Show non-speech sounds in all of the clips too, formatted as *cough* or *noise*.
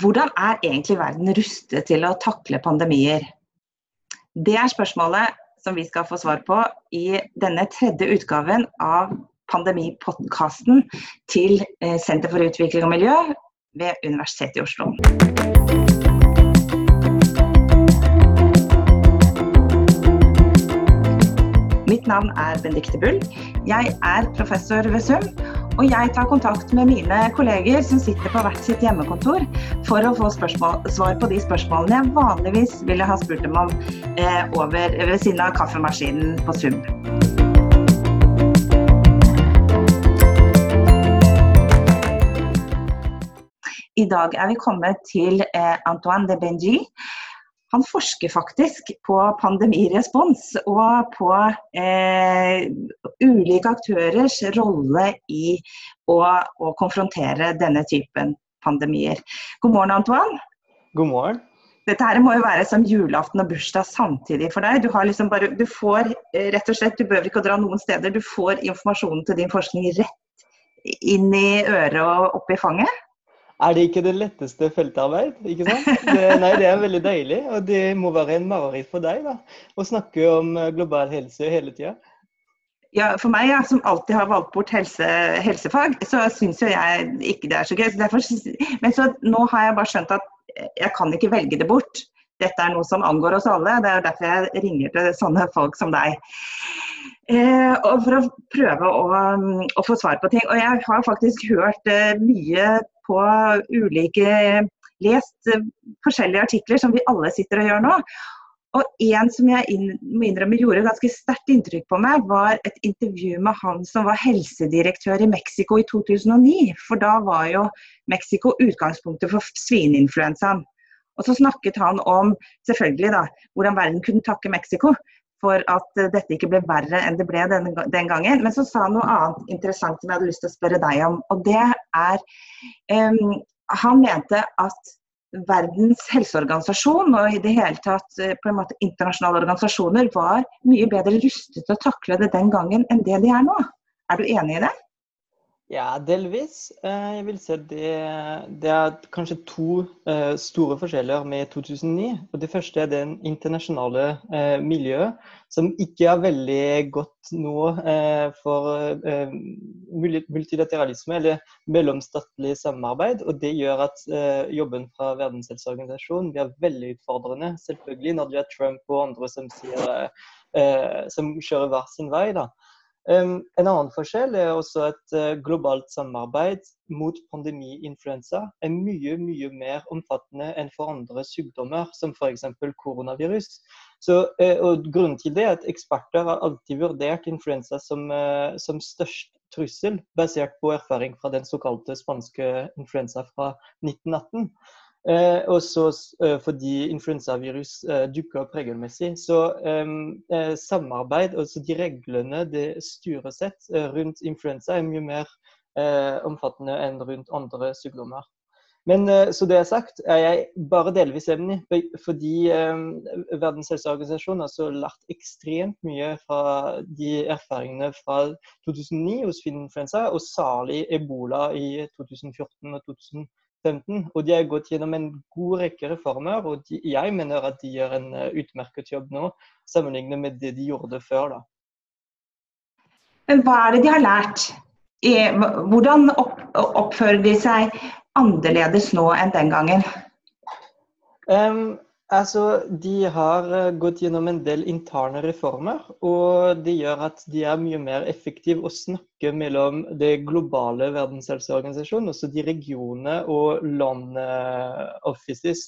hvordan er egentlig verden rustet til å takle pandemier? Det er spørsmålet som vi skal få svar på i denne tredje utgaven av pandemipodkasten til eh, Senter for utvikling og miljø ved Universitetet i Oslo. Mitt navn er Benedicte Bull. Jeg er professor ved SUM og jeg tar kontakt med mine kolleger som sitter på hvert sitt hjemmekontor, for å få spørsmål, svar på de spørsmålene jeg vanligvis ville ha spurt dem om eh, over, ved siden av kaffemaskinen på Zoom. I dag er vi kommet til eh, Antoine de Benji han forsker faktisk på pandemirespons og på eh, ulike aktørers rolle i å, å, konfrontere denne typen pandemier. God morgen, Antoine. God morgen. Dette her må jo være som julaften og bursdag samtidig for deg. Du, liksom bare, du får eh, rett og slett, du behøver ikke å dra noen steder, du får informasjonen til din forskning rett inn i øret og opp i fanget? Er det ikke det letteste feltarbeid? ikke sant? Det, nei, det er veldig deilig, og det må være en mareritt for deg da, å snakke om eh, global helse hele tida. Ja, For meg, ja, som alltid har valgt bort helse, helsefag, så syns jo jeg ikke det er så gøy. Så derfor, men så nå har jeg bare skjønt at jeg kan ikke velge det bort. Dette er noe som angår oss alle. Det er derfor jeg ringer til sånne folk som deg. Eh, og For å prøve å, å, få svar på ting. Og jeg har faktisk hørt eh, mye på ulike Lest eh, forskjellige artikler som vi alle sitter og gjør nå. Og en som jeg må innrømme gjorde ganske sterkt inntrykk på meg, var et intervju med han som var helsedirektør i Mexico i 2009. For da var jo Mexico utgangspunktet for svineinfluensaen. Og så snakket han om selvfølgelig da, hvordan verden kunne takke Mexico for at dette ikke ble verre enn det ble den, den, gangen. Men så sa han noe annet interessant som jeg hadde lyst til å spørre deg om. Og det er um, Han mente at Verdens helseorganisasjon og i det hele tatt eh, på en måte internasjonale organisasjoner var mye bedre rustet til å takle det den gangen enn det de er nå. Er du enig i det? Ja, delvis. Eh, jeg vil si det, det er kanskje to uh, store forskjeller med 2009. Og Det første er det internasjonale uh, miljøet, som ikke er veldig godt nå for multilateralisme eller mellomstatlig samarbeid. Og det gjør at jobben fra Verdens helseorganisasjon blir veldig utfordrende. Selvfølgelig når det er Trump og andre som, sier, som kjører hver sin vei. da. En annen forskjell er også at uh, globalt samarbeid mot pandemi-influensa er mye mye mer omfattende enn for andre sykdommer, som f.eks. koronavirus. Så, uh, og Grunnen til det er at eksperter har alltid vurdert influensa som, uh, som størst trussel, basert på erfaring fra den såkalte spanske influensa fra 1918. Eh, også eh, fordi influensavirus eh, dukker opp regelmessig. Så eh, samarbeid, altså de reglene det styresett eh, rundt influensa, er mye mer eh, omfattende enn rundt andre sykdommer. Men så det er sagt, er jeg bare delvis enig, fordi Verdens helseorganisasjon har så lært ekstremt mye fra de erfaringene fra 2009 hos svineinfluensa, og særlig ebola i 2014 og 2015. 15, og de har gått gjennom en god rekke reformer. Og de, jeg mener at de gjør en uh, utmerket jobb nå, sammenlignet med det de gjorde før. da. Hva er det de har lært? Hvordan oppfører de seg annerledes nå enn den gangen? Um, Altså, De har eh, gått gjennom en del interne reformer, og det gjør at de er mye mer effektive å snakke mellom det globale verdenshelseorganisasjonen, også de regionene og landoffices.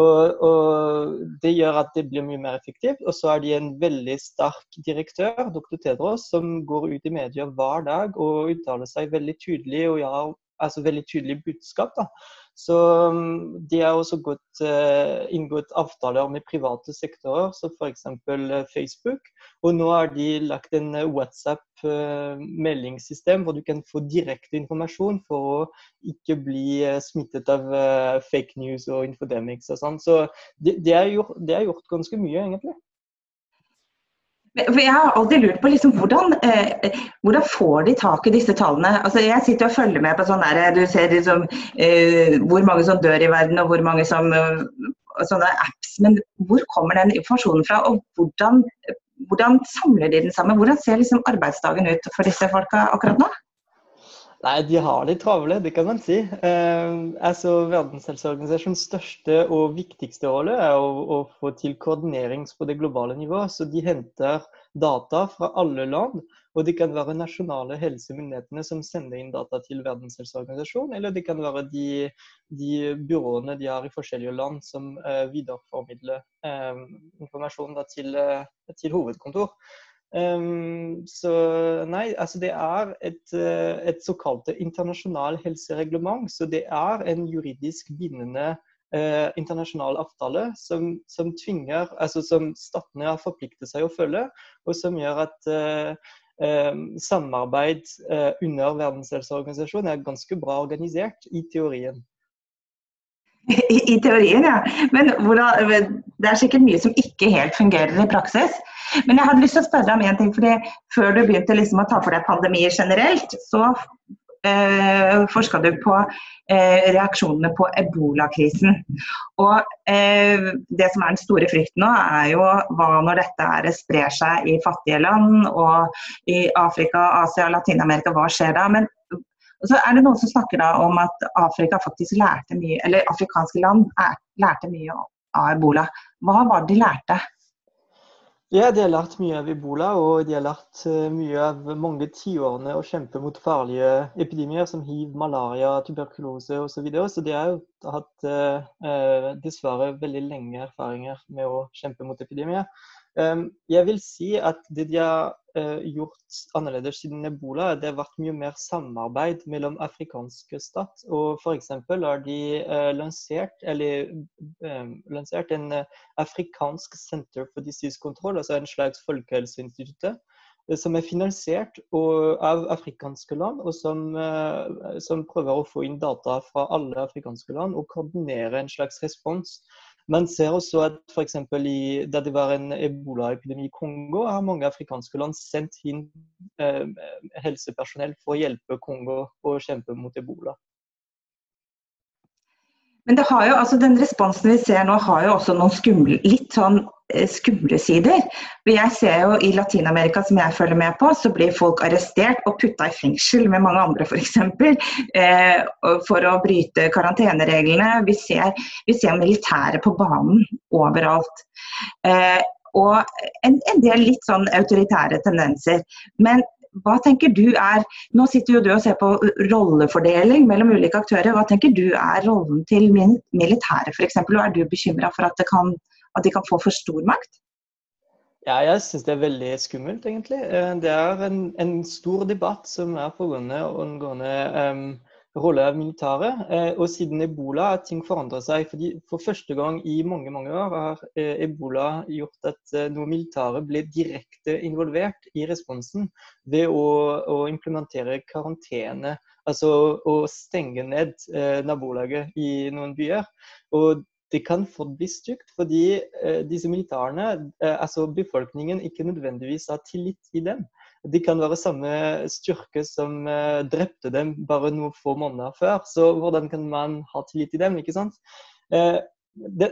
Og, og, Det gjør at det blir mye mer effektivt. Og så er de en veldig sterk direktør, dr. Tedros, som går ut i media hver dag og uttaler seg veldig tydelig og har altså veldig tydelig budskap. da så um, de har også gått, uh, inngått avtaler med private sektorer, som f.eks. Uh, Facebook. Og nå har de lagt en uh, WhatsApp-meldingssystem hvor du kan få direkte informasjon for å ikke bli smittet av fake news og infodemics og sånn. Så det, de har, de er gjort ganske mye, egentlig. For Jeg har alltid lurt på liksom, hvordan, eh, hvordan får de tak i disse tallene? Altså, jeg sitter og følger med på sånn der, du ser liksom, eh, hvor mange som dør i verden og hvor mange som og sånne apps. Men hvor kommer den informasjonen fra, og hvordan, hvordan samler de den sammen? Hvordan ser liksom arbeidsdagen ut for disse folka akkurat nå? Nei, de har det travle, det kan man si. Eh, altså, Verdens helseorganisasjons største og viktigste rolle er å, å, få til koordinering på det globale nivået. Så de henter data fra alle land. Og det kan være nasjonale helsemyndighetene som sender inn data til Verdens helseorganisasjon, eller det kan være de, de byråene de har i forskjellige land som eh, videreformidler eh, informasjon da, til, eh, til hovedkontor. Um, så nei, altså det er et, eh, et såkalt internasjonalt helsereglement. Så det er en juridisk bindende uh, internasjonal avtale som, som, tvinger, altså som statene har forpliktet seg å følge, og som gjør at uh, um, samarbeid uh, under Verdens helseorganisasjon er ganske bra organisert i teorien. I, I, teorien, ja. Men hvordan, det er sikkert mye som ikke helt fungerer i praksis. Men jeg hadde lyst til å spørre deg om en ting. fordi Før du begynte liksom å ta for deg pandemier generelt, så eh, forska du på eh, reaksjonene på ebolakrisen. Og eh, Det som er den store frykten nå, er jo hva når dette er, sprer seg i fattige land og i Afrika, Asia, Latin-Amerika. Hva skjer da? Men så er det noen som snakker da om at Afrika faktisk lærte mye, eller afrikanske land lærte mye av ebola. Hva var det de lærte? Ja, de har lært mye av ebola, og de har lært eh, mye av mange tiårene å kjempe mot farlige epidemier som hiv, malaria, tuberkulose osv. Så, videre. så de har jo hatt eh, eh, dessverre veldig lenge erfaringer med å kjempe mot epidemier. Ehm, jeg vil si at det de har eh, gjort annerledes siden ebola, det har vært mye mer samarbeid mellom afrikanske stat. Og F.eks. har de eh, lansert, eller, ehm, lansert en eh, afrikansk Center for Disease Control, altså en slags folkehelseinstitutt som er finansiert av afrikanske land, og som, som, prøver å få inn data fra alle afrikanske land og koordinere en slags respons man ser også at f.eks. da det var en ebolaepidemi i Kongo, har mange afrikanske land sendt inn eh, helsepersonell for å hjelpe Kongo å kjempe mot ebola. Men jo, altså den responsen vi ser nå, har jo også noen skumle, litt sånn skumle sider. Jeg ser jo I Latin-Amerika, som jeg følger med på, så blir folk arrestert og putta i fengsel med mange andre f.eks. Eh, for å bryte karantenereglene. Vi ser, vi ser militære på banen overalt. Eh, og en, en, del litt sånn autoritære tendenser. Men hva tenker du er Nå sitter jo du og ser på rollefordeling mellom ulike aktører. Hva tenker du er rollen til militære f.eks.? Og er du bekymra for at det kan at de kan få for stor makt? Ja, jeg syns det er veldig skummelt, egentlig. Eh, det er en, en stor debatt som er pågående angående um, rolle av militæret. Eh, og siden ebola har ting forandret seg. fordi For første gang i mange mange år har eh, ebola gjort at noe militære ble direkte involvert i responsen ved å, å implementere karantene. Altså å stenge ned nabolaget i noen byer. Og det kan fort bli stygt, fordi eh, disse militærene, eh, altså befolkningen, ikke nødvendigvis har tillit i dem. De kan være samme styrke som eh, drepte dem bare noen få måneder før. Så hvordan kan man ha tillit i dem? ikke sant?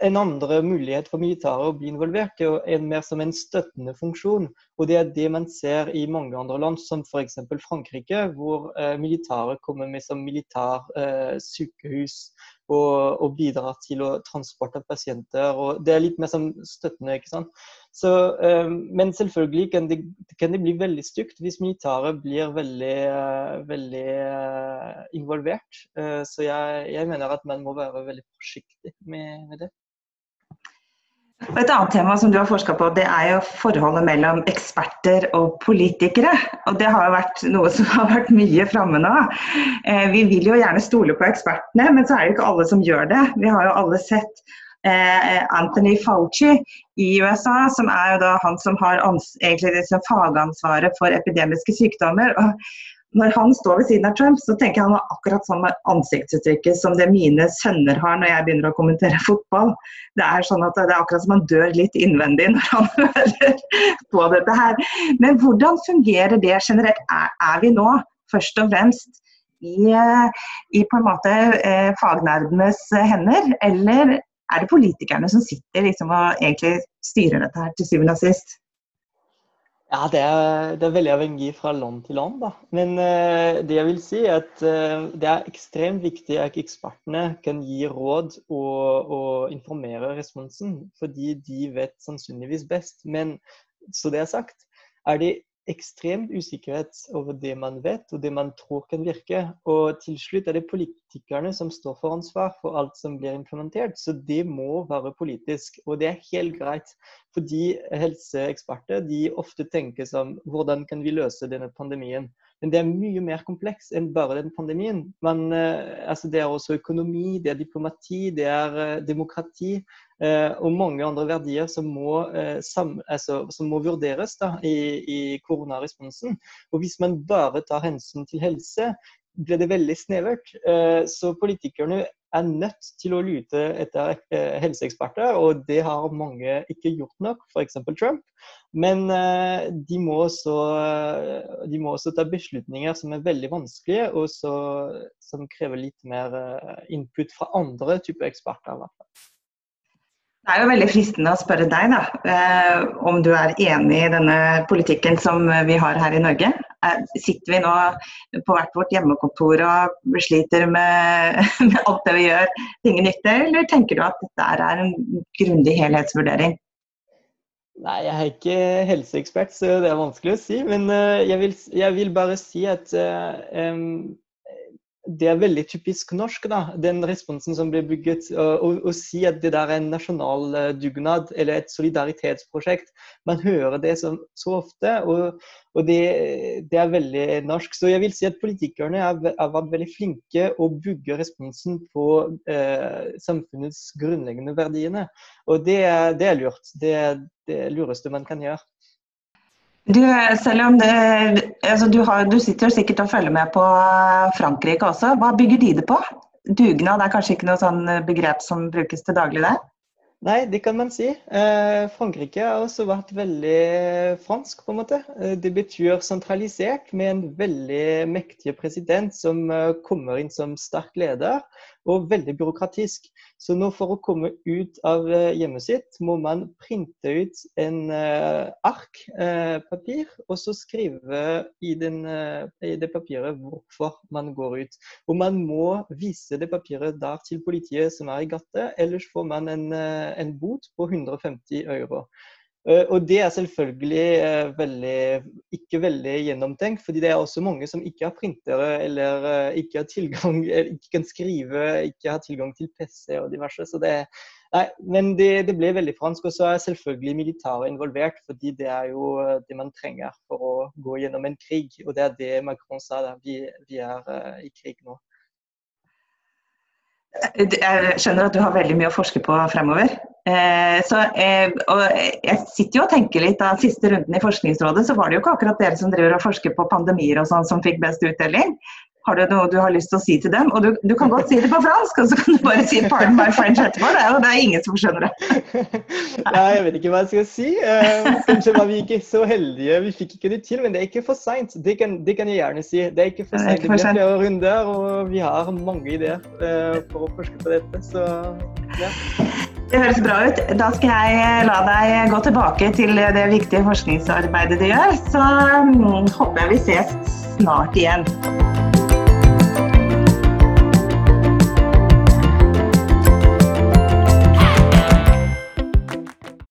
En andre mulighet for militæret å bli involvert er en mer som en støttende funksjon. Og det er det man ser i mange andre land, som f.eks. Frankrike, hvor eh, militæret kommer med som militær eh, sykehus og, og, bidrar til å transporte pasienter. og Det er litt mer som støttende. ikke sant? Så, eh, men selvfølgelig kan det, kan det, bli veldig stygt hvis militæret blir veldig, eh, veldig eh, involvert. Eh, så jeg, jeg, mener at man må være veldig forsiktig med, med det. Et annet tema som du har forska på, det er jo forholdet mellom eksperter og politikere. Og det har vært noe som har vært mye framme nå. Eh, vi vil jo gjerne stole på ekspertene, men så er det ikke alle som gjør det. Vi har jo alle sett Anthony Fauci i USA, som er jo da han som har egentlig liksom fagansvaret for epidemiske sykdommer. Og når han står ved siden av Trump, så tenker jeg han har akkurat samme ansiktsuttrykket som det mine sønner har når jeg begynner å kommentere fotball. Det er sånn at det er akkurat som han dør litt innvendig når han *laughs* hører på dette her. Men hvordan fungerer det generelt? Er, er vi nå først og fremst i, i på en måte eh, fagnerdenes hender, eller er det politikerne som sitter liksom og egentlig styrer dette her til syvende og sist? Ja, det er, det er, veldig avhengig fra land til land. da. Men uh, det jeg vil si er at uh, det er ekstremt viktig at ekspertene kan gi råd og, og, informere responsen, fordi de vet sannsynligvis best. Men så det er sagt, er det ekstremt usikkerhet over det man vet og det man tror kan virke. Og til slutt er det politikerne som står for ansvar for alt som blir implementert. Så det må være politisk. Og det er helt greit. Fordi helseeksperter de ofte tenker som hvordan kan vi løse denne pandemien. Men det er mye mer kompleks enn bare den pandemien. Men, eh, altså det er også økonomi, det er diplomati, det er eh, demokrati og mange andre verdier som må, sam, altså, som må vurderes da, i, i koronaresponsen. Og hvis man bare tar hensyn til helse, blir det veldig snevert. Så politikerne er nødt til å lute etter eh, helseeksperter, og det har mange ikke gjort nok, f.eks. Trump. Men eh, de må, også, de må, også, ta beslutninger som er veldig vanskelige, og som krever litt mer eh, input fra andre typer eksperter. i hvert fall. Det er jo veldig fristende å spørre deg da, eh, om du er enig i denne politikken som vi har her i Norge. Eh, sitter vi nå på hvert vårt hjemmekontor og sliter med, *laughs* med alt det vi gjør, ting nytte, eller tenker du at dette er en grundig helhetsvurdering? Nei, jeg er ikke helseekspert, så det er vanskelig å si. Men uh, jeg, vil, jeg, vil, bare si at det er veldig typisk norsk, da, den responsen som blir bygget. Å si at det der er en nasjonal dugnad eller et solidaritetsprosjekt. Man hører det så, så ofte, og, og det, det, er veldig norsk. Så jeg vil si at politikerne har vært veldig flinke å bygge responsen på eh, samfunnets grunnleggende verdiene. Og det, det er lurt. Det er det lureste man kan gjøre. Du, selv om det, altså du, har, du, sitter sikkert og følger med på Frankrike også. Hva bygger de det på? Dugnad er kanskje ikke noe sånn begrep som brukes til daglig der? Nei, det kan man si. Eh, Frankrike har også vært veldig fransk, på en måte. Eh, det betyr sentralisert, med en veldig mektig president som eh, kommer inn som sterk leder og veldig byråkratisk. Så nå for å komme ut av eh, hjemmet sitt, må man printe ut en uh, ark uh, papir, og så skrive i, den, i, det papiret hvorfor man går ut. Og man må vise det papiret der til politiet som er i gata, ellers får man en, en bot på 150 euro. Eh, og det er selvfølgelig eh, veldig, ikke veldig gjennomtenkt, fordi det er også mange som ikke har printere eller eh, ikke har tilgang, *laughs* ikke kan skrive, ikke har tilgang til PC og diverse. Så det, nei, men det, det ble veldig fransk. Og så er selvfølgelig militæret involvert, fordi det er jo det man trenger for å gå gjennom en krig. Og det er det Macron sa, da. Vi, vi er i krig nå. Jeg skjønner at du har veldig mye å forske på fremover. Eh, så, eh, og jeg sitter jo og tenker litt av siste runden i Forskningsrådet, så var det jo ikke akkurat dere som driver og forsker på pandemier og sånn som fikk best utdeling. Har du noe du har lyst til å si til dem? Og du, du kan godt si det på fransk, og så kan du bare si 'pardon my French' etterpå. Det er jo det er ingen som skjønner det. *laughs* Nei, jeg vet ikke hva jeg skal si. Eh, kanskje var vi ikke så heldige, vi fikk ikke det til. Men det er ikke for seint. Det, det, kan jeg gjerne si. Det er ikke for seint. Det blir flere runder, og vi har mange ideer uh, for å forske på dette. Så ja. Det høres bra ut. Da skal jeg la deg gå tilbake til det viktige forskningsarbeidet du gjør. Så um, håper jeg vi ses snart igjen.